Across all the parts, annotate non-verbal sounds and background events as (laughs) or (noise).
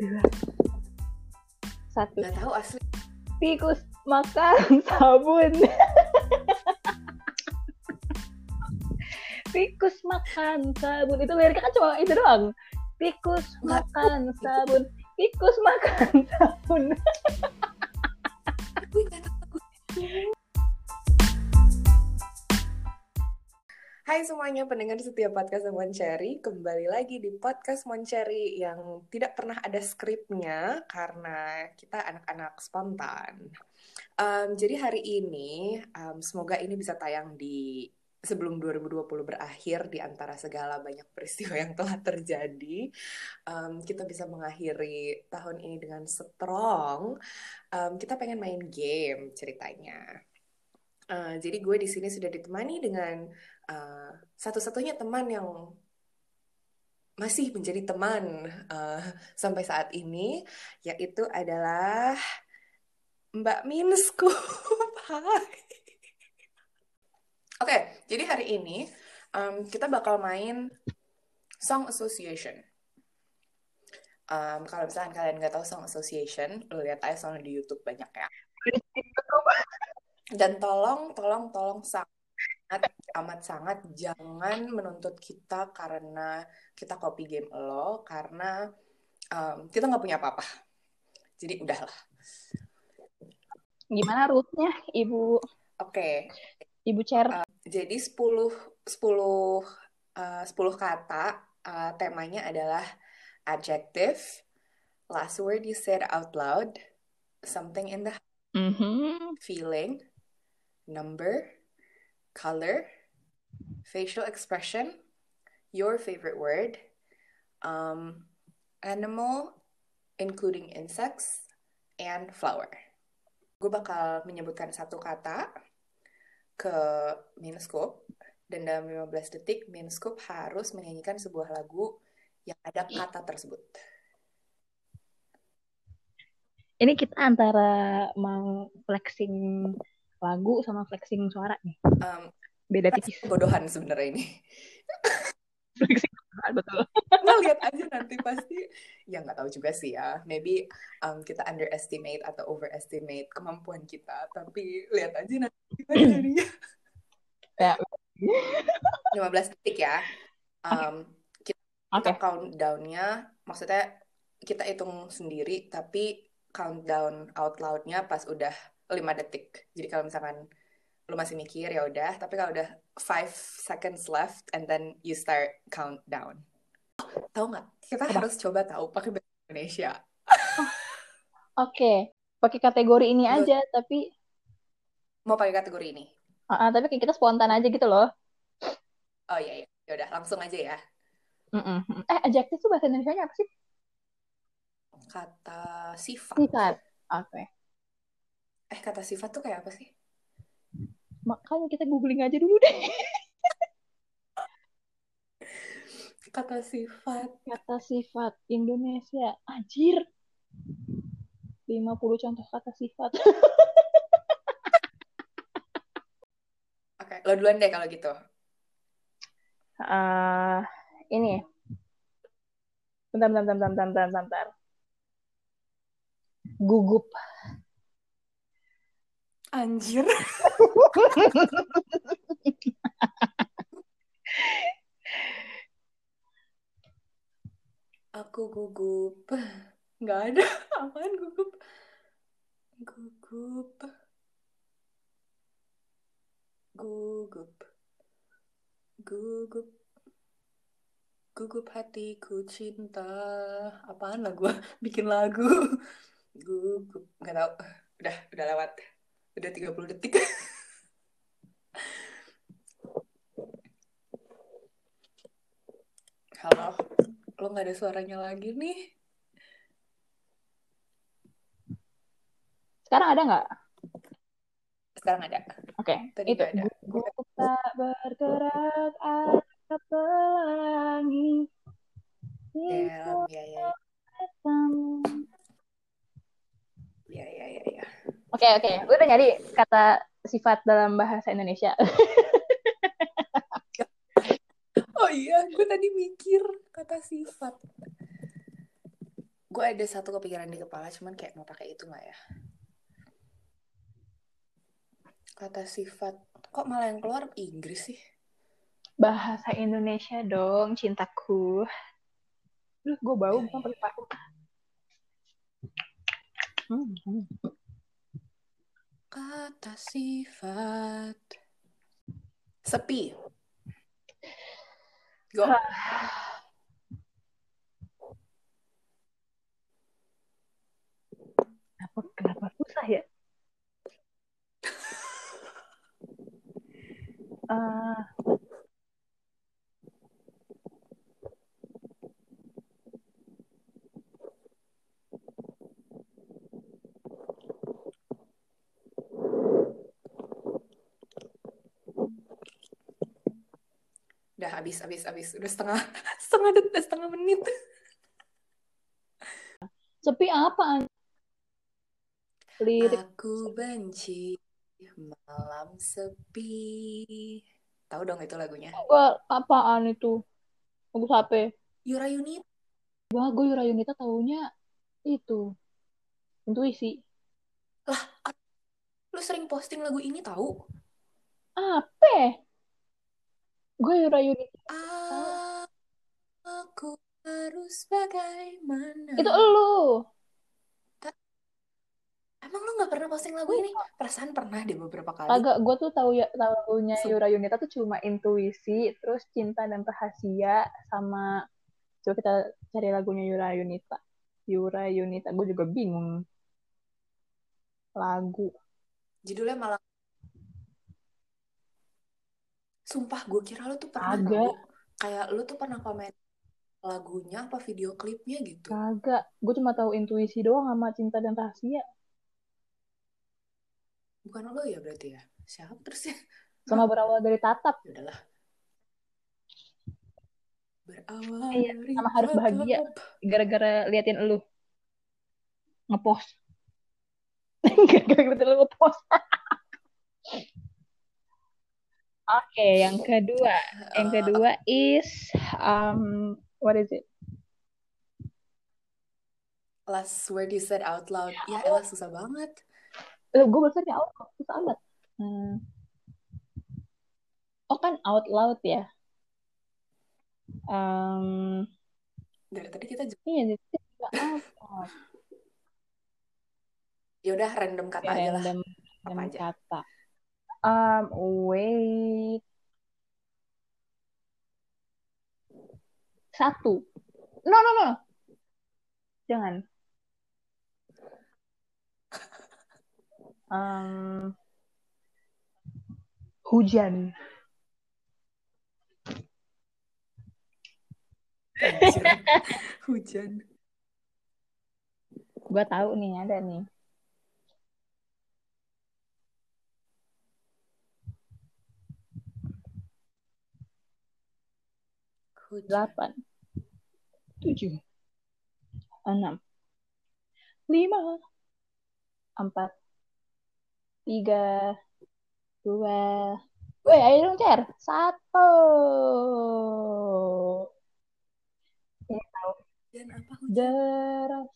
Dua. Satu. Gak tahu asli. Tikus makan (laughs) sabun. Tikus makan sabun. Itu liriknya kan cuma itu doang. Tikus makan sabun. Tikus makan (laughs) sabun. Hai semuanya pendengar setiap podcast Moncherry Kembali lagi di podcast Moncherry yang tidak pernah ada skripnya Karena kita anak-anak spontan. Um, Jadi hari ini, um, semoga ini bisa tayang di sebelum 2020 berakhir Di antara segala banyak peristiwa yang telah terjadi. Um, Kita bisa mengakhiri tahun ini dengan strong. Um, Kita pengen main game ceritanya. Uh, jadi gue di sini sudah ditemani dengan uh, satu-satunya teman yang masih menjadi teman uh, sampai saat ini, yaitu adalah Mbak Minsku. Oke, jadi hari ini um, kita bakal main Song Association. Um, kalau misalnya kalian nggak tahu Song Association, lo lihat aja soalnya di YouTube banyak ya. Dan tolong, tolong, tolong sangat, amat sangat jangan menuntut kita karena kita copy game lo, karena um, kita nggak punya apa-apa. Jadi udahlah. Gimana rootnya, Ibu? Oke. Ibu Chair. Uh, jadi 10 10 uh, 10 kata uh, temanya adalah adjective, last word you said out loud, something in the Mm -hmm. feeling, number, color, facial expression, your favorite word, um, animal, including insects, and flower. Gue bakal menyebutkan satu kata ke Minscope, dan dalam 15 detik Minscope harus menyanyikan sebuah lagu yang ada kata tersebut. Ini kita antara mau flexing lagu sama flexing suara nih. Um, Beda tipis. Bodohan sebenarnya ini. (laughs) flexing suara betul. Nah, lihat aja nanti pasti. Ya nggak tahu juga sih ya. Maybe um, kita underestimate atau overestimate kemampuan kita. Tapi lihat aja nanti gimana (clears throat) jadinya. Ya. 15 detik ya. Um, kita, Oke. kita countdown-nya, maksudnya kita hitung sendiri, tapi countdown out loud-nya pas udah 5 detik. Jadi kalau misalkan lu masih mikir ya udah, tapi kalau udah 5 seconds left and then you start countdown. Tahu nggak? Kita Apa? harus coba tahu pakai bahasa Indonesia. Oke. Pakai kategori ini Lu- aja, tapi Mau pakai kategori ini? Ah, ah, tapi kayak kita spontan aja gitu loh. Oh iya iya. Ya udah, langsung aja ya. Mm-mm. Eh, adjective tuh bahasa Indonesia apa sih? Kata sifat. Sifat. Oke. Eh, kata sifat tuh kayak apa sih? Makanya kita googling aja dulu deh. (laughs) Kata sifat. Kata sifat Indonesia. Anjir. 50 contoh kata sifat. (laughs) Oke, lo duluan deh kalau gitu. Eh, ini. Bentar, bentar, bentar, bentar, bentar, bentar, bentar. Gugup. Anjir. (laughs) Aku gugup. Nggak ada. Apaan gugup? Gugup. Gugup. Gugup. Gugup hatiku cinta. Apaan lah gue (laughs) bikin lagu. Gugup. Nggak tahu. Udah, udah lewat. Udah 30 detik. (laughs) Halo. Lo nggak ada suaranya lagi nih. Sekarang ada nggak? Sekarang ada. Oke, Tadi itu ada. tak bergerak ada pelangi Ya, ya, ya, ya, ya, ya, ya. Oke, oke. Gue udah nyari kata sifat dalam bahasa Indonesia. (laughs) Oh iya, gue tadi mikir kata sifat. gue ada satu kepikiran di kepala cuman kayak mau pakai itu nggak ya kata sifat kok malah yang keluar Inggris sih Bahasa Indonesia dong, cintaku. Duh, gue bau Ya, bukan ya. pakai parfum. Hmm, hmm. Kata sifat. Sepi. Go. Kenapa, kenapa susah ya? (laughs) Eh, udah habis habis habis udah setengah (laughs) setengah detik setengah menit sepi apa? Lirik aku benci malam sepi tahu dong itu lagunya gue apaan itu? Lagu siapa? Yura Yunita Wah, gue Yura Yunita taunya itu. Intuisi. lu sering posting lagu ini tahu Apa? Gue Yura Yunita. aku harus bagaimana Itu elu. emang lu nggak pernah posting lagu ini perasaan pernah deh beberapa kali Agak gue tuh tahu ya tahu lagunya. Yura Yunita tuh cuma intuisi, terus cinta dan rahasia sama coba kita cari lagunya Yura Yunita. Yura Yunita, gue juga bingung lagu. judulnya malah sumpah gue kira lu tuh pernah Agak. kayak lu tuh pernah komen lagunya apa video klipnya gitu Kagak, gue cuma tahu intuisi doang sama cinta dan rahasia. bukan lo ya berarti ya siapa terus ya Sama berawal dari tatap. Ya udahlah berawal Iya, dari sama harus bahagia. Gara-gara liatin elu. Ngepost. (laughs) Gara-gara liatin elu ngepost. (laughs) Oke, yang kedua. Yang Eh, kedua is um what is it? last word you said out loud ya elah susah banget Eh, gue barusan ya out loud, susah amat. Hmm. Oh kan out loud ya. Um, dari tadi kita juga iya, jadi juga out loud. ya udah random kata Ya, aja lah random, apa random aja kata. Um, wait. Satu. No, no, no. Jangan. Um, hujan. Hujan Gua tahu nih, ada nih. Delapan. Tujuh. Enam. Lima. Empat. Tiga. Dua. Weh, ayo dong, Cer. Satu. Apa hujan Deras.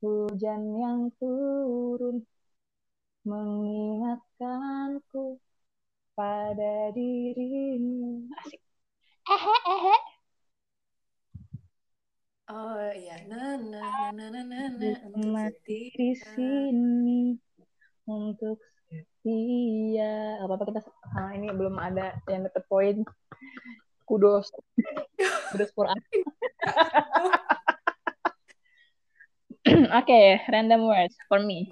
Hujan yang turun. Mengingatkanku pada dirimu. Asik. Ehe, ehe. oh iya na na na na na na untuk Mati di sini untuk setia. Apa apa kita ah, ini belum ada yang dapat poin. Kudos. Kudos for. (laughs) Oke, random words for me.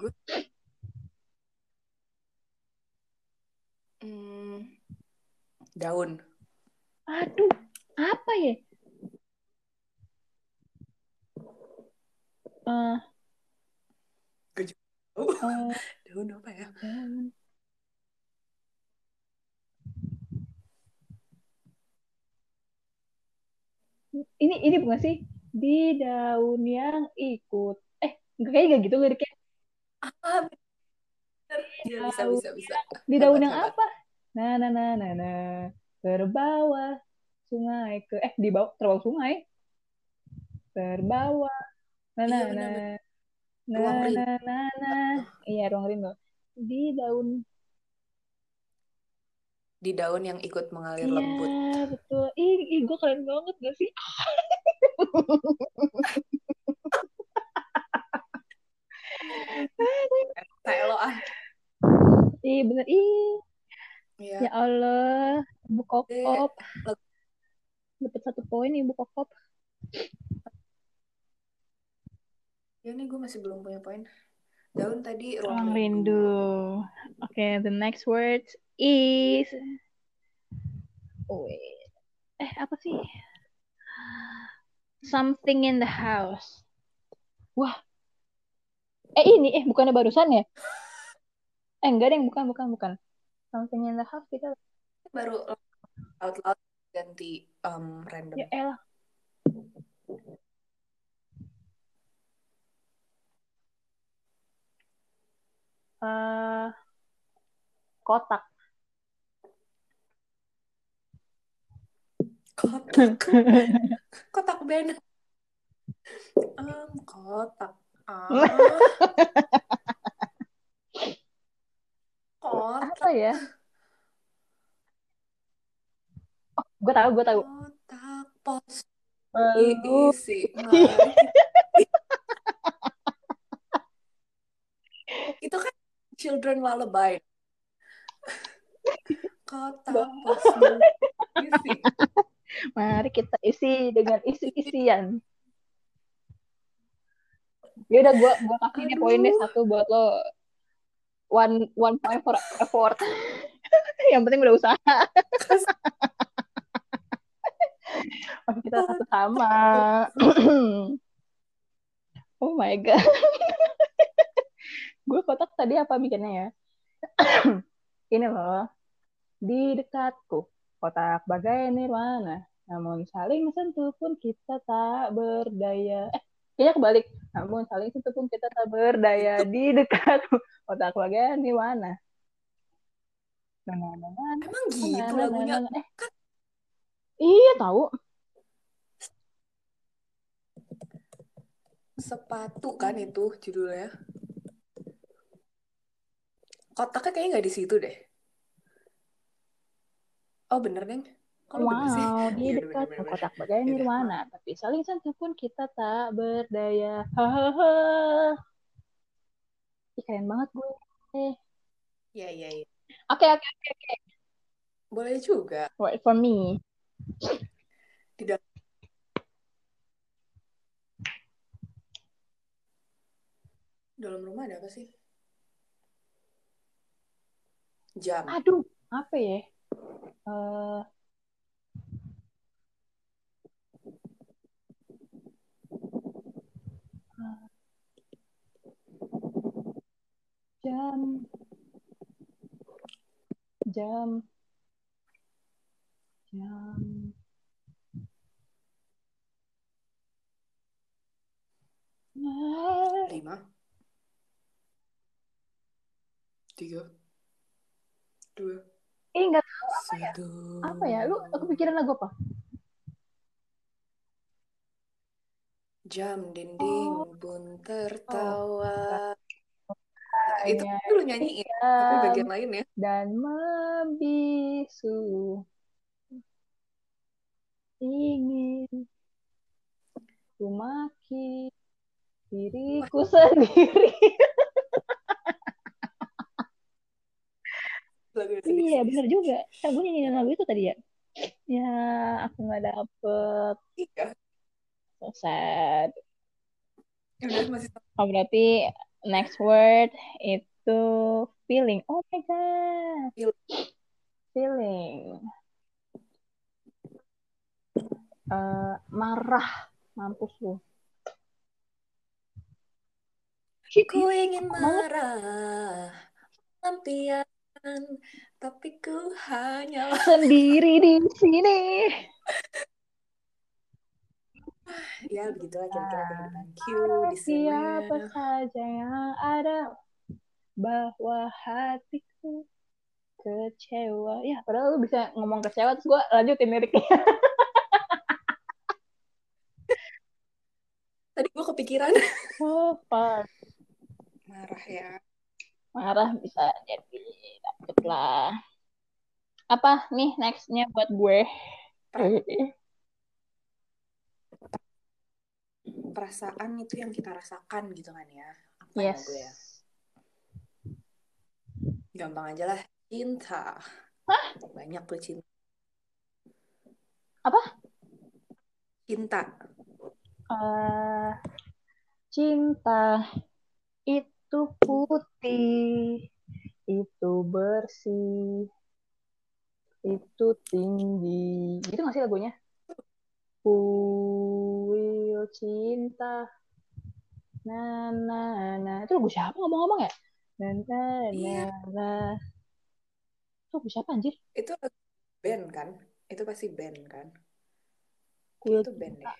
Hmm, daun Aduh, apa ya? Oh, eh, daun apa ya daun. Ini ini bukan sih di daun yang ikut. Eh, enggak kayak gak gitu liriknya. ah bener ya bisa bisa bisa Di daun yang apa? Nah, nah, nah, nah, nah. Terbawa sungai ke eh di bawah terbawa sungai. Terbawa Nah, Iya, nah, nah, bener. nah, Ruang rindu. nah, nah, nah. Iya, ruang rindu. Di daun. Di daun yang ikut mengalir Iya, lembut. betul. Ih, ih gue keren banget gak sih? (laughs) Kayak lo ah. Ih, bener. Ih, Iya. ya Allah. Ibu kokop. lagu- Dapat satu poin Ibu kokop. Ya nih gue masih belum punya poin. Daun tadi Ruang ruang rindu. rindu. Oke, the next word is... Wait. Eh, apa sih? Something in the house. Wah. Eh, ini. Eh, bukannya barusan ya? Eh, enggak deh. Bukan, bukan, bukan. Something in the house kita... Baru out loud ganti um, random. Ya elah. Eh, kotak. Kotak. (laughs) kotak band. Um, kotak. (laughs) Ah. kotak. Apa ya? Oh, gue tahu, gue tahu. Kotak pos isi. (laughs) Itu kan children lullaby. Kotak pos isi. mari kita isi dengan isi-isian. Ya udah gue gua kasih deh poin deh satu buat lo. One one point for effort. (laughs) Yang penting udah usaha. Oke, kita satu sama. (clears throat) oh my god. (laughs) gue kotak tadi apa bikinnya ya? (clears throat) Ini loh. Di dekatku. Kotak bagai nirwana. Namun saling sentuh pun kita tak berdaya. Eh, kayaknya kebalik. Namun saling sentuh pun kita tak berdaya. (laughs) Di dekatku. Kotak bagai nirwana. Nah, nah, nah, nah. Emang gitu lagunya? nah, nah. Iya tahu. Sepatu kan itu judulnya. Kotaknya kayaknya nggak di situ deh. Oh bener deng. Kalau bener sih. Wow, (laughs) di Iya, dekat bener-bener. kotak bagai nirwana, tapi saling sentuh pun kita tak berdaya. Hahaha. Ih, keren banget gue. Eh, Iya iya iya. Oke, oke, oke, oke. Boleh juga. Wait for me. Di dalam dalam rumah ada apa sih? Jam. Aduh, apa ya? Eh, jam, jam, jam. Ah, Lima. Tiga. Dua. Eh, nggak tahu apa ya? Satu. Apa ya? Lu kepikiran lagu apa? Jam dinding Oh. pun tertawa. Oh, itu iya. kan lu nyanyiin, tapi Jam bagian lain ya. dan membisu ingin ku maki diriku sendiri. Iya, bener juga. Gue nyanyiin lagu itu tadi ya. Ya, aku nggak dapet. Iya. So sad. Udah masih sama. Oh, berarti next word itu feeling. Oh my God. Feel- Feeling. Eh, marah. Mampus lu. Ku ingin marah, lampian, tapi ku hanya (laughs) Sendiri di sini. ya begitulah kira-kira kehidupan Q di Siapa sana. saja yang ada bahwa hatiku kecewa. Ya, padahal lu bisa ngomong kecewa terus gue lanjutin liriknya. (laughs) Tadi gue kepikiran. (laughs) Oh, fuck. Marah ya. Marah bisa jadi dapet lah. Apa nih nextnya buat gue? Perasaan itu yang kita rasakan gitu kan ya. Apa ya Yes. gue ya? Gampang aja lah. Cinta. Banyak tuh cinta. Apa? Cinta. Eh, cinta itu putih, itu bersih, itu tinggi. Gitu gak sih lagunya? Kuil cinta. Na na na. Itu lagu siapa ngomong-ngomong ya? Na na na Iya. na. Itu lagu siapa anjir? Itu band kan? Itu pasti band kan? Kuil itu band deh.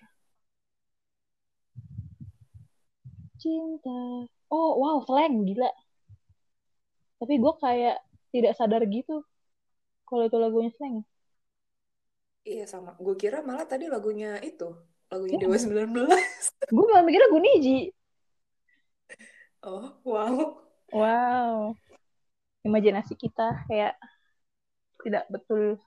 Cinta. Oh, wow, slang gila. Tapi gue kayak tidak sadar gitu kalau itu lagunya slang. Iya sama. Gue kira malah tadi lagunya itu. Lagunya Iya. Dewa 19. (laughs) Gue malah mikir lagu Niji. Oh, wow. Wow. Imajinasi kita kayak tidak betul.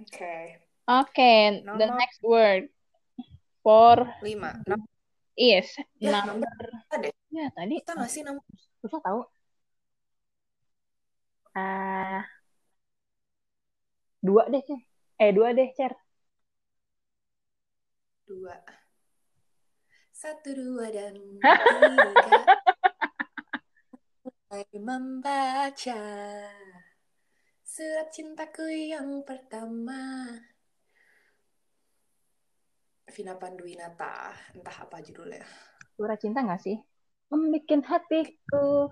Oke. Oke, the Nomor- next word. For Lima. Nom- is Ya, number. deh. Ya, tadi Kita nggak sih nomor susah tahu. Ah, dua deh, Cer. Eh, dua deh, Cer. dua. Satu, dua, dan tiga. (laughs) Mulai membaca surat cintaku yang pertama. Vina Panduwinata, entah apa judulnya. Surat cinta nggak sih? Membikin hatiku.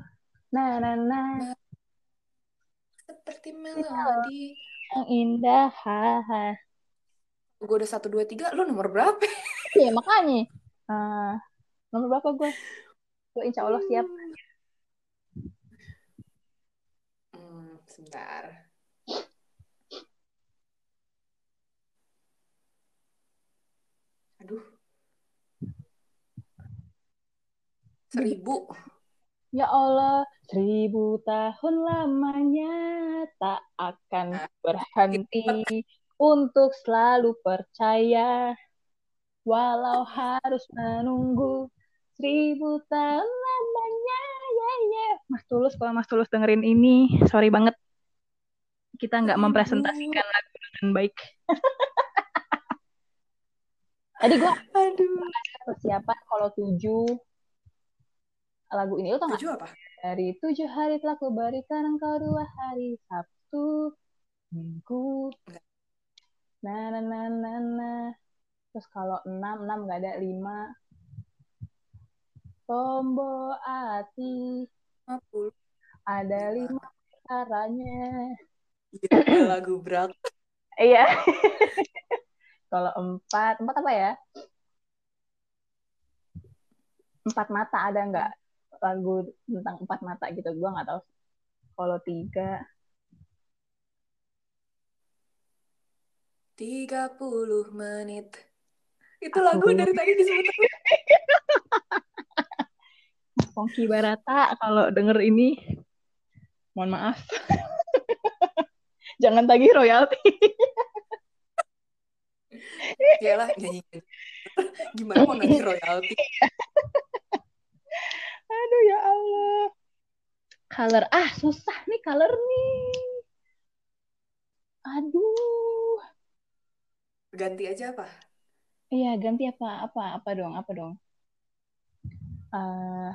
Nah, nah, nah. Seperti melodi. Yang indah. Ha, ha. Gue udah satu, dua, tiga. Lo nomor berapa? Iya, makanya. Ah, nomor berapa gue? Gue insya Allah siap. Hmm, sebentar. Aduh. Seribu. Ya Allah, seribu tahun lamanya tak akan berhenti untuk selalu percaya. Walau harus menunggu seribu tahun lamanya. Ya, ya. Mas Tulus, kalau Mas Tulus dengerin ini, sorry banget. Kita nggak mempresentasikan lagu dengan baik. (laughs) Tadi gue persiapan kalau tujuh lagu ini lo tau gak? Tujuh apa? Dari tujuh hari telah kuberikan engkau dua hari Sabtu, Minggu. Nah, nah, nah, nah, nah. Terus kalau enam, enam gak ada lima. Tombo ati, 50. ada Lima. caranya. Lagu berat. Iya. (laughs) kalau empat, empat apa ya? Empat mata ada nggak lagu tentang empat mata gitu? Gua nggak tahu. Kalau tiga, 30 menit. Itu Aku- lagu dari tadi disebut. Pongki (laughs) Barata kalau denger ini mohon maaf (laughs) jangan tagih royalti Yalah, nyanyi. Gimana mau nagih royalti? (laughs) aduh ya Allah. Color. Ah susah nih color nih. Aduh. Ganti aja apa? iya ganti apa? Apa apa dong? Apa dong? Eh,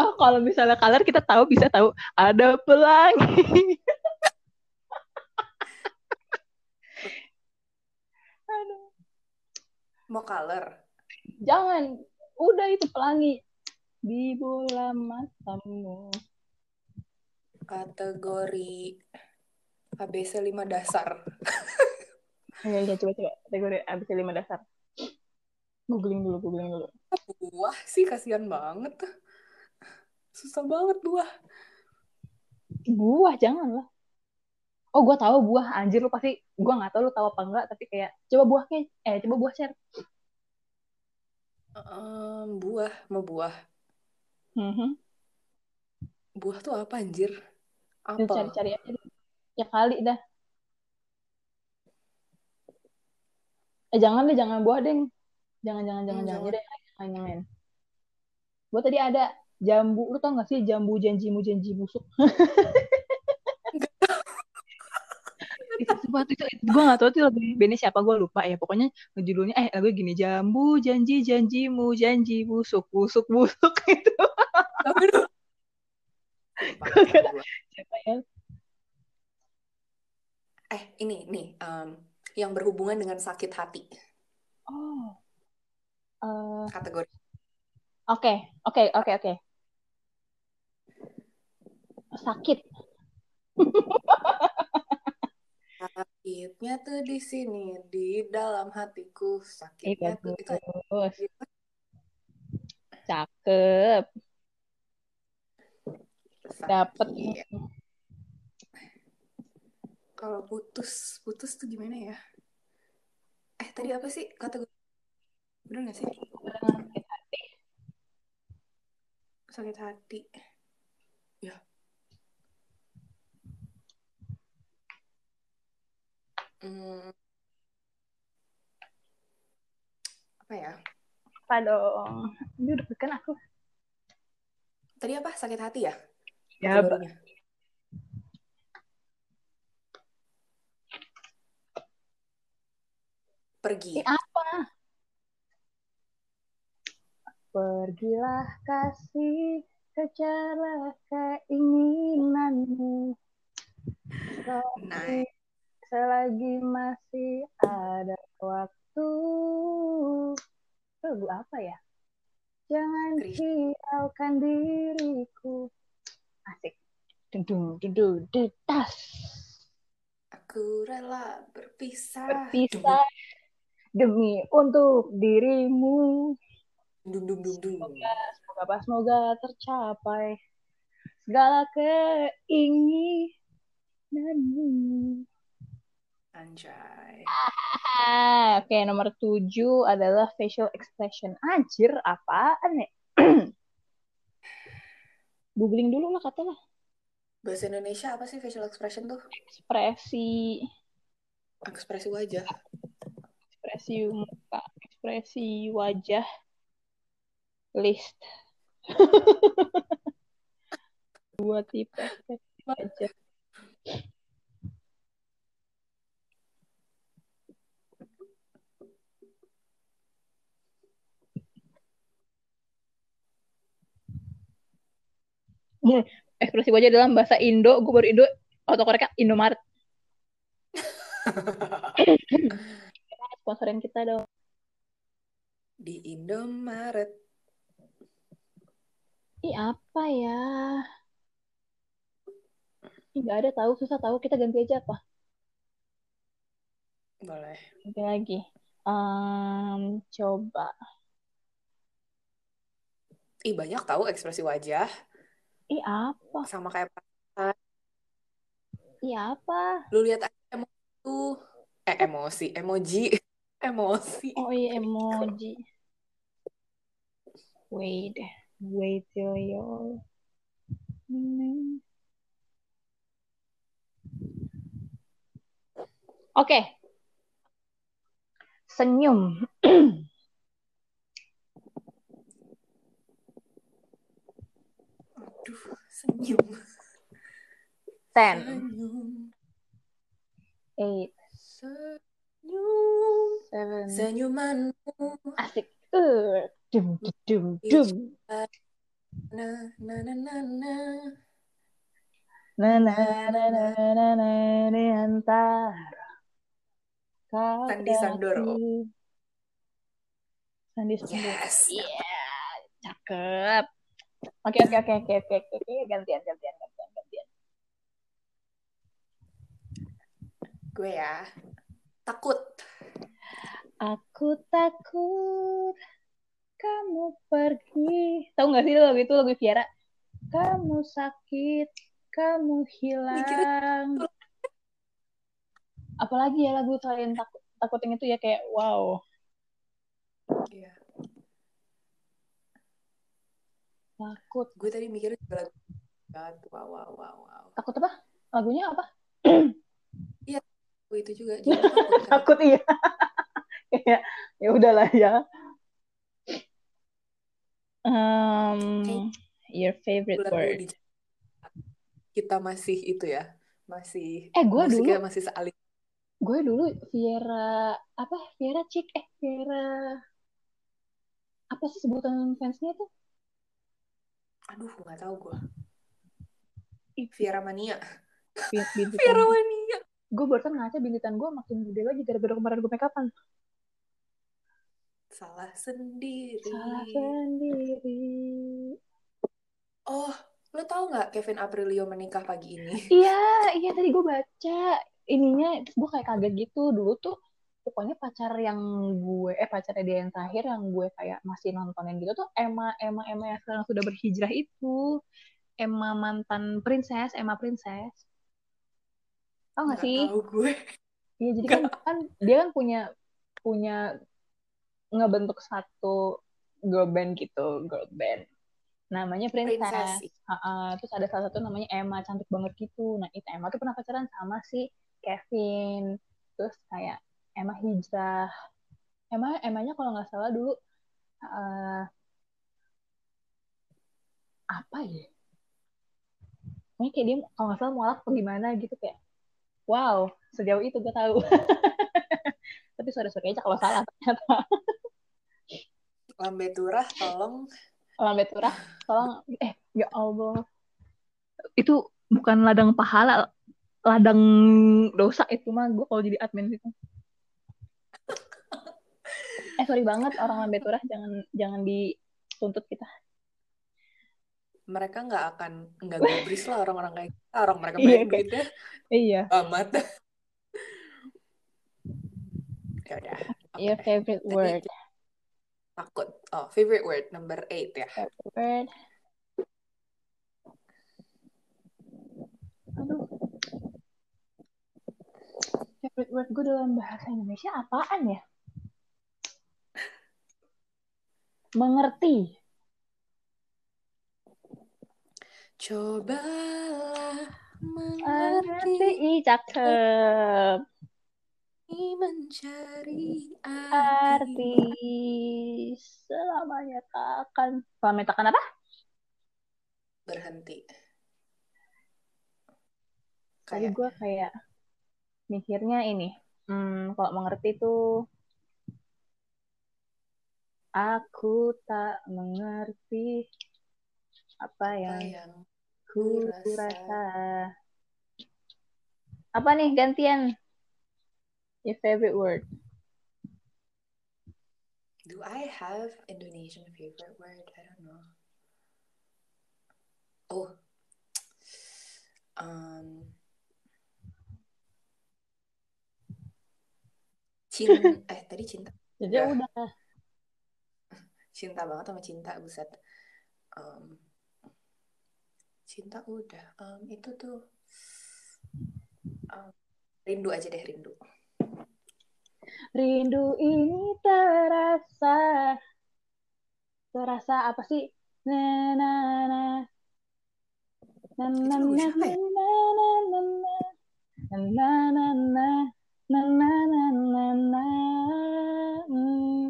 oh kalau misalnya color kita tahu bisa tahu. Ada pelangi. (laughs) Aduh. Mau color? Jangan, udah itu pelangi di bola matamu. Kategori ABC 5 dasar. (laughs) Ya, ya coba coba kategori abis lima dasar. Googling dulu, googling dulu. Buah sih kasihan banget. Susah banget buah. Buah jangan lah. Oh, gue tahu buah. Anjir lu pasti gue nggak tahu lu tahu apa enggak, tapi kayak coba buahnya eh coba buah share. Um, buah, mau buah. Mhm. Buah tuh apa anjir? Lu Apel. Cari-cari aja. deh. Ya kali dah. Eh jangan deh, jangan buah deh. Jangan jangan jangan Hmm, jangan jangan. Jangan jangan. Gue tadi ada jambu. Lu tau gak sih jambu janjimu janji busuk? (laughs) itu sumpah itu, itu. Gue gak tau tuh lagu bandnya siapa gue lupa ya. Pokoknya judulnya eh lagu gini jambu janji janjimu janji busuk busuk busuk (laughs) itu kira- gua. siapa ya? Eh, ini nih um, yang berhubungan dengan sakit hati. Oh. Eh, kategori. oke oke oke oke. Sakit Sakitnya tuh di sini, di dalam hatiku. eh Sakitnya tuh itu cakep dapet sakit. Kalau putus, putus tuh gimana ya? Eh, tadi apa sih kategori? Bener gak sih? sakit hati Sakit hati. Ya. Hmm, apa ya? apa dong ini udah kan aku Tadi apa? Sakit hati ya? ya. Pergi. Eh, apa? Pergilah kasih, kejarlah keinginanmu. Nah, selagi masih ada waktu. Lagu apa ya? Jangan hiraukan diriku. Asik. Dudung, dudung, detas. aku rela berpisah. Berpisah demi untuk dirimu. Dung dung dung dung. Semoga apa semoga tercapai segala keinginanmu. Anjay. Ah, Oke, nomor tujuh adalah facial expression. Anjir, apaan ya? (clears throat) Googling dulu lah katanya. Bahasa Indonesia apa sih facial expression tuh? Ekspresi, Ekspresi wajah. ekspresi muka, ekspresi wajah, list. (laughs) Dua tipe ekspresi wajah. Ekspresi wajah dalam bahasa Indo, gue baru Indo, autokorek Indomaret. (coughs) Sponsorin kita dong. Di Indomaret. Ih, apa ya? Ih, nggak ada tahu, susah tahu. Kita ganti aja apa? Boleh. Ganti lagi. Em, coba. Ih, banyak tahu ekspresi wajah. Ih, apa? Sama kayak Ih, apa? lu lihat aja emosi tuh. Eh, emosi. Emoji. (laughs) Emosi. Oh iya, emoji. Wait. Wait till you're... Hmm. Oke. Senyum. (clears throat) Aduh, senyum. Ten, Senyum. eight, Senyum. seven. Senyumanmu. Asik. Uh, dum, dum, dum. Na, na, na, na, na. Na na na na na na di antara Sandi Sandoro. Sandi Sandoro. Yes. Iya, cakep. Oke oke oke oke oke oke oke gantian gantian gantian gantian. Gue ya. Takut. Aku takut kamu pergi. Tahu nggak sih lagu itu lagu Viera? Kamu sakit, kamu hilang. apalagi ya lagu selain takut takutin itu ya kayak wow Iya. Takut. Gue tadi mikirnya juga lagu wow wow wow wow. takut apa? Lagunya apa? (clears throat) Gue itu juga. (laughs) Jadi takut. kan. takut iya. (laughs) Kayak ya udahlah ya. Um, your favorite lagu word. di kita masih itu ya masih Eh, musiknya dulu- masih sealit gue dulu Viera apa? Viera Chick eh Viera apa sih sebutan fansnya tuh aduh nggak tahu gue Viera Mania. Viera (laughs) Mania. Gue barusan ngaca bintitan gue makin gede lagi gara-gara kemarin gue make upan. Salah sendiri. Salah sendiri. Oh lo tau nggak Kevin Aprilio menikah pagi ini? Iya iya tadi gue baca. Ininya terus gue kayak kaget gitu. Dulu tuh pokoknya pacar yang gue eh pacarnya dia yang terakhir yang gue kayak masih nontonin gitu tuh Emma Emma Emma yang sekarang sudah berhijrah itu Emma mantan princess Emma princess tau gak nggak sih tahu gue Iya, jadi kan, kan dia kan punya punya ngebentuk satu girl band gitu, girl band. Namanya Princess. Princess. Ha-ha. Terus ada salah satu namanya Emma, cantik banget gitu. Nah, itu Emma tuh pernah pacaran sama si Kevin. Terus kayak Emma hijrah. Emma Emmanya kalau nggak salah dulu eh, apa ya? Pokoknya kayak dia kalau nggak salah mualaf gimana gitu kayak wow sejauh itu gue tahu. (laughs) Tapi sore-sore aja kalau salah ternyata. Lambe Turah tolong. Lambe turah tolong. Eh ya Allah. Itu bukan ladang pahala ladang dosa itu mah gue kalau jadi admin itu eh sorry banget orang lambe turah jangan jangan dituntut kita. Mereka nggak akan nggak gubris lah orang-orang kayak kita orang mereka Iya, banyak kayak- duitnya iya. Amat. Ya udah your favorite Tadi word. takut. Oh favorite word number eight ya. Favorite word. Aduh. Favorite word gue dalam bahasa Indonesia apaan ya mengerti? Cobalah mengerti. Ih, cakep. Mencari arti. Selamanya takkan selamanya takkan apa? Berhenti. Tadi kayak gue kayak mikirnya ini. Hmm, kalau mengerti tuh aku tak mengerti apa apa yang yang ku rasa. rasa. Apa nih gantian? Your favorite word. Do I have Indonesian favorite word? I don't know. Oh. Um cinta (laughs) eh tadi cinta. Jadi Ya. udah cinta banget sama cinta buset. Em, cinta udah. Em, itu tuh em, rindu aja deh rindu. Rindu ini terasa terasa apa sih? Na na na. Na na lagu na na ya? na na na. Na na na na na na na na. Hmm,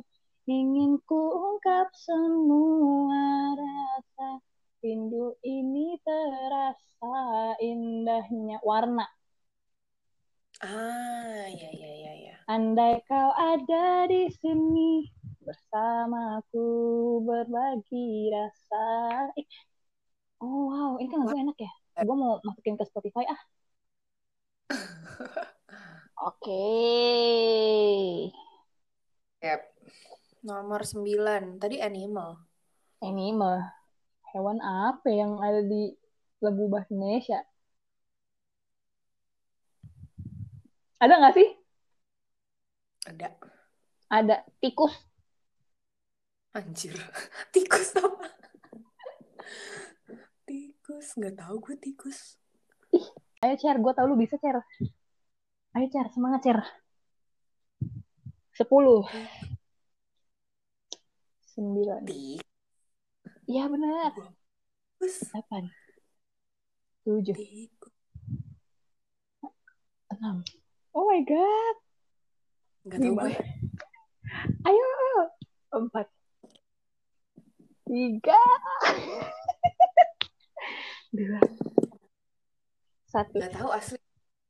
ingin ku ungkap semua rasa rindu ini terasa indahnya warna ah ya ya ya ya Andai kau ada di sini bersamaku berbagi rasa. Oh wow, ini kan lagu enak ya. Gue mau masukin ke Spotify ah. (laughs) Oke. Yep. Nomor 9 tadi animal Ini mah hewan apa yang ada di lagu bahasa Indonesia? Ada nggak sih? ada Ada tikus. anjir (laughs) tikus apa tikus nggak tahu gue tikus Ayo share, gue tau lu bisa share. Ayo, Cer. Semangat, Cer. Sepuluh. Sembilan. Iya, benar. Delapan. Tujuh. Enam. Oh my God. Gak tau Lima. gue. Ayo. Empat. Tiga. (laughs) Dua. Satu. Gak tau asli.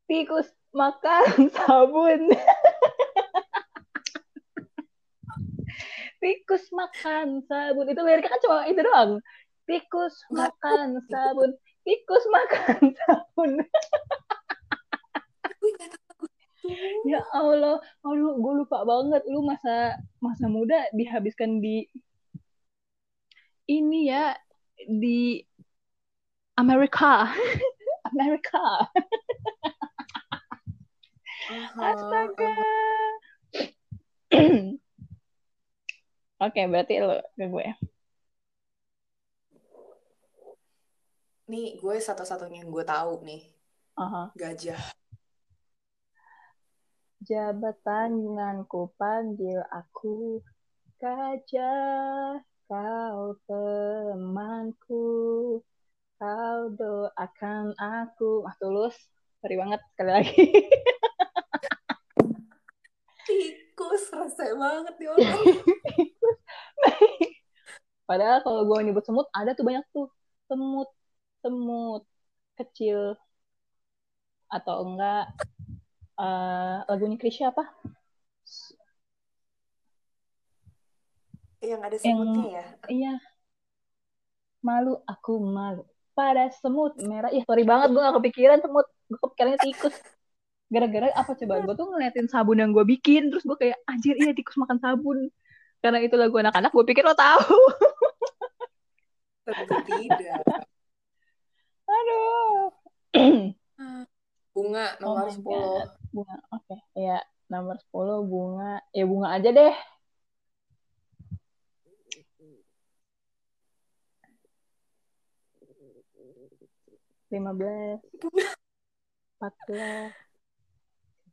Tikus makan (laughs) sabun. Tikus makan sabun. Itu liriknya kan cuma itu doang. Tikus makan sabun. Tikus makan (laughs) sabun. Ya Allah, aduh, gue lupa banget. Lu masa masa muda dihabiskan di ini ya di Amerika, (laughs) Amerika. Astaga. (clears throat) Oke, berarti lo ke gue. Nih, gue satu-satunya yang gue tahu nih. Aha. Gajah. Jabatan denganku panggil aku gajah, kau temanku, kau doakan aku. Ah, tulus, sorry banget sekali lagi. (laughs) Tikus, rese banget ya Allah. (laughs) (laughs) Padahal kalau gue nyebut semut, ada tuh banyak tuh. Semut, semut kecil. Atau enggak, eh, lagunya Krisya apa? Yang ada Yang- semutnya ya. Iya. Malu, aku malu. Pada semut merah. Ih, sorry banget, gue gak kepikiran semut. Gue kepikirannya tikus. Gara-gara apa coba? Gue tuh ngeliatin sabun yang gue bikin. Terus gue kayak, anjir iya tikus makan sabun. Karena itu lagu anak-anak, gue pikir lo tahu. (laughs) Tentu tidak. Aduh. Bunga nomor Oh my 10. God. Bunga, oke. Ya, nomor 10 bunga. Ya bunga aja deh. Lima belas, (laughs) empat belas,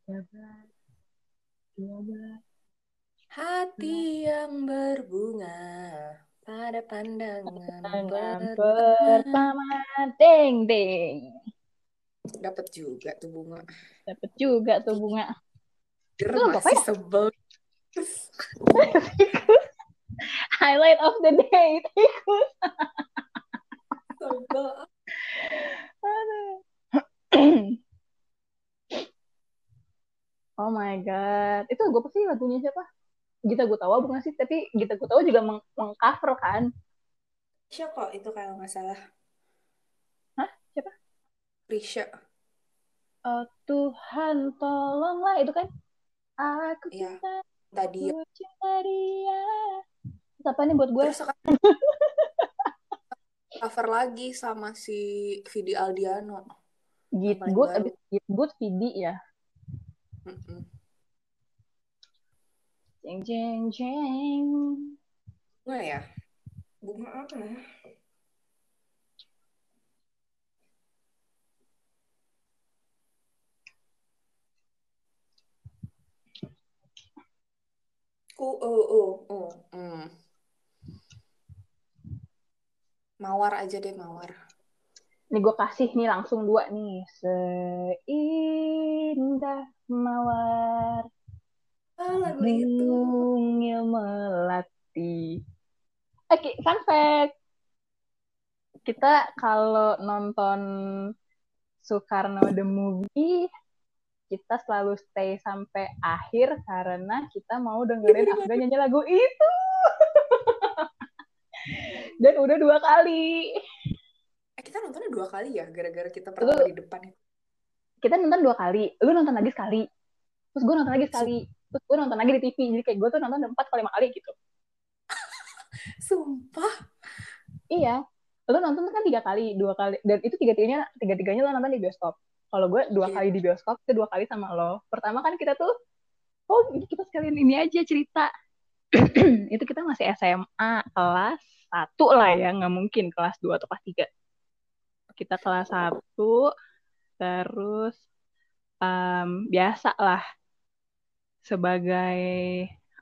tiga belas, dua belas. Hati yang berbunga pada pandangan Tangan pertama. pertama, ding ding. Dapat juga tuh bunga. Dapet juga tuh bunga. Der, apa masih ya? sebel. (laughs) Highlight of the day, tikus. Sebel. (clears throat) Oh my god. Itu lagu apa sih lagunya siapa? Gita Gutawa bukan sih? Tapi Gita Gutawa juga meng mengcover kan? Siapa itu kalau nggak salah? Hah? Siapa? Risha. Eh, Tuhan tolonglah itu kan? Aku Iya. cinta, Tadi aku cinta dia. Terus apa nih buat gue? terus (laughs) cover lagi sama si Vidi Aldiano. Git Good, abis Git Good, Vidi ya. Jeng jeng jeng. Bunga ya? Bunga apa ya? Oh, oh, oh. Hmm. Mawar aja deh, mawar. Ini gue kasih nih langsung dua nih. Seindah mawar Ah, lagu itu. Melati. Oke, fun fact. Kita kalau nonton Soekarno the movie, kita selalu stay sampai akhir karena kita mau dengerin Afgan nyanyi (laughs) lagu itu. Dan udah dua kali. Eh, kita nontonnya dua kali ya, gara-gara kita pertama Lu- di depan itu. Kita nonton dua kali. Lu nonton lagi sekali. Terus gue nonton lagi sekali. Terus gue nonton lagi di TV. Jadi kayak gue tuh nonton empat kali lima kali gitu. (laughs) Sumpah. Iya, lo nonton kan tiga kali, dua kali, dan itu tiga tiganya tiga tiganya lo nonton di bioskop. Kalau gue dua Iya. kali di bioskop, itu dua kali sama lo. Pertama kan kita tuh, oh kita sekalian ini aja cerita. (clears throat) itu kita masih SMA kelas satu lah ya, nggak mungkin kelas dua atau kelas tiga. Kita kelas satu, terus um, biasa lah sebagai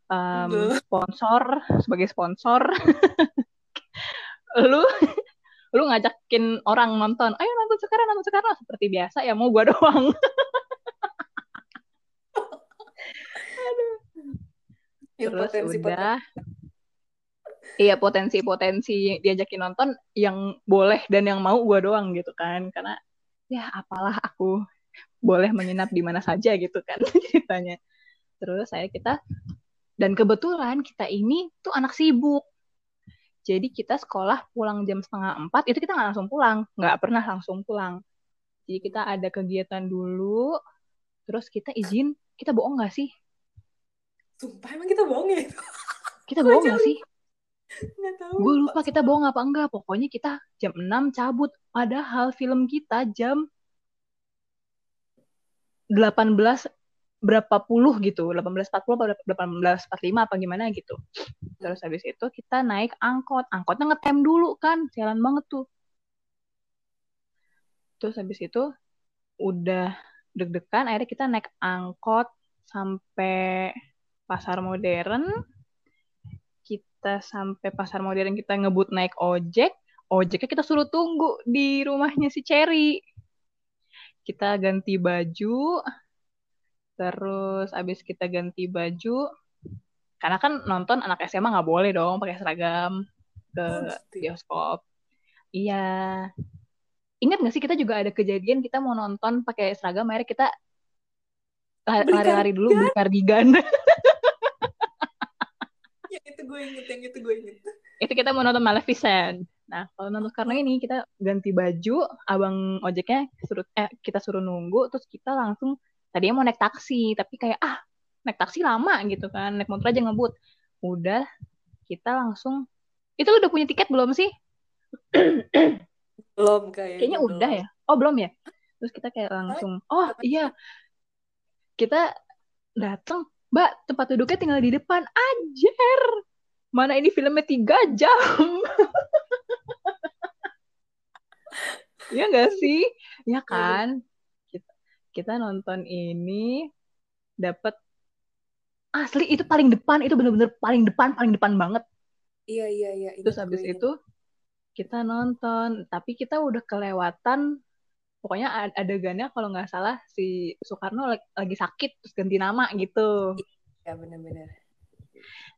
um, sponsor sebagai sponsor. (laughs) Lu lu ngajakin orang nonton ayo nonton sekarang nonton sekarang. Seperti biasa ya mau gua (laughs) doang. Yang terus potensi udah. iya potensi-potensi diajakin nonton yang boleh dan yang mau gua doang gitu kan. Karena ya apalah aku boleh menginap di mana saja gitu kan (laughs) ceritanya terus saya kita dan kebetulan kita ini tuh anak sibuk. Jadi kita sekolah pulang jam setengah empat itu kita nggak langsung pulang nggak pernah langsung pulang. Jadi kita ada kegiatan dulu terus kita izin kita bohong nggak sih? Sumpah emang kita bohong ya? (laughs) kita bohong nggak sih? Gue lupa kita bohong apa enggak pokoknya kita jam 6 cabut. Padahal film kita jam 18 berapa puluh gitu 18.40 atau 18.45 apa gimana gitu. Terus habis itu kita naik angkot. Angkotnya ngetem dulu kan jalan banget tuh. Terus habis itu udah deg-degan akhirnya kita naik angkot sampai pasar modern. Kita sampai pasar modern kita ngebut naik ojek. Ojeknya kita suruh tunggu di rumahnya si Cherry. Kita ganti baju terus abis kita ganti baju karena kan nonton anak SMA nggak boleh dong pakai seragam ke bioskop. Iya. Ingat nggak sih kita juga ada kejadian kita mau nonton pakai seragam akhirnya kita lari-lari dulu beli kardigan. (laughs) Ya itu gue inget yang itu gue inget. Itu kita mau nonton Maleficent. Nah, kalau nonton karena ini kita ganti baju, abang ojeknya suruh eh kita suruh nunggu, terus kita langsung tadinya mau naik taksi, tapi kayak ah naik taksi lama gitu kan, naik motor aja ngebut. Udah kita langsung itu lu udah punya tiket belum sih? belum kayaknya. Kayaknya belum. udah ya. Oh, belum ya? Terus kita kayak langsung, oh iya. Kita datang, Mbak, tempat duduknya tinggal di depan. Ajar. Mana ini filmnya tiga jam. (laughs) Iya gak sih? Ya kan? Kita, nonton ini dapat asli itu paling depan, itu bener-bener paling depan, paling depan banget. Iya, iya, iya. Terus habis itu kita nonton, tapi kita udah kelewatan pokoknya adegannya kalau nggak salah si Soekarno lagi, lagi sakit terus ganti nama gitu. Ya benar-benar.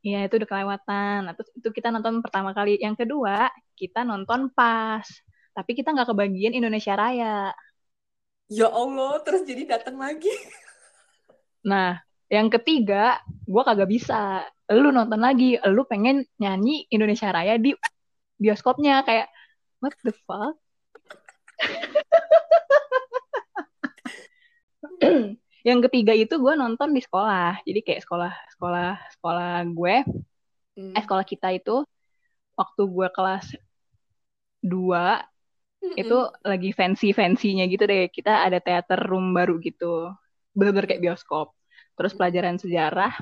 Iya itu udah kelewatan. Nah, terus itu kita nonton pertama kali. Yang kedua kita nonton pas tapi kita nggak kebagian Indonesia Raya ya Allah terus jadi datang lagi. (laughs) Nah yang ketiga gue kagak bisa. Lu nonton lagi lu pengen nyanyi Indonesia Raya di bioskopnya kayak what the fuck? (laughs) Yang ketiga itu gue nonton di sekolah. Jadi kayak sekolah sekolah sekolah gue hmm. eh sekolah kita itu waktu gue kelas 2 -hmm. Itu lagi fancy-fancynya gitu deh. Kita ada teater room baru gitu. Bener-bener kayak bioskop. Terus pelajaran sejarah.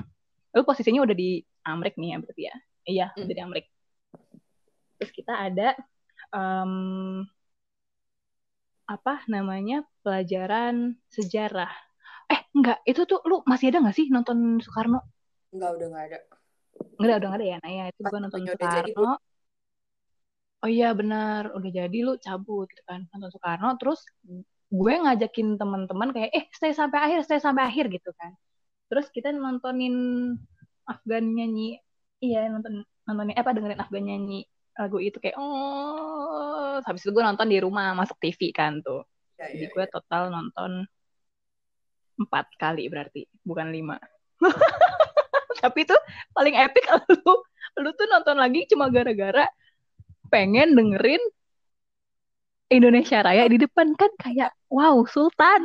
Lu posisinya udah di Amrik nih ya berarti ya? Iya, mm. udah di Amrik. Terus kita ada um, apa namanya pelajaran sejarah. Eh, enggak, itu tuh lu masih ada nggak sih nonton Soekarno? Enggak, udah nggak ada. Enggak, udah nggak ada ya. Nah, ya itu gue nonton Soekarno. Jadi, oh iya benar. Udah jadi lu cabut gitu kan. Nonton Soekarno terus gue ngajakin teman-teman kayak eh stay sampai akhir stay sampai akhir gitu kan. Terus kita nontonin Afgan nyanyi. Iya nonton nontonin eh apa dengerin Afgan nyanyi lagu itu kayak oh. Habis itu gue nonton di rumah masuk TV kan tuh. Ya, jadi ya, gue ya. total nonton empat kali berarti bukan lima. (laughs) Tapi itu paling epic (laughs) lu lu tuh nonton lagi cuma gara-gara pengen dengerin Indonesia Raya di depan kan kayak wow Sultan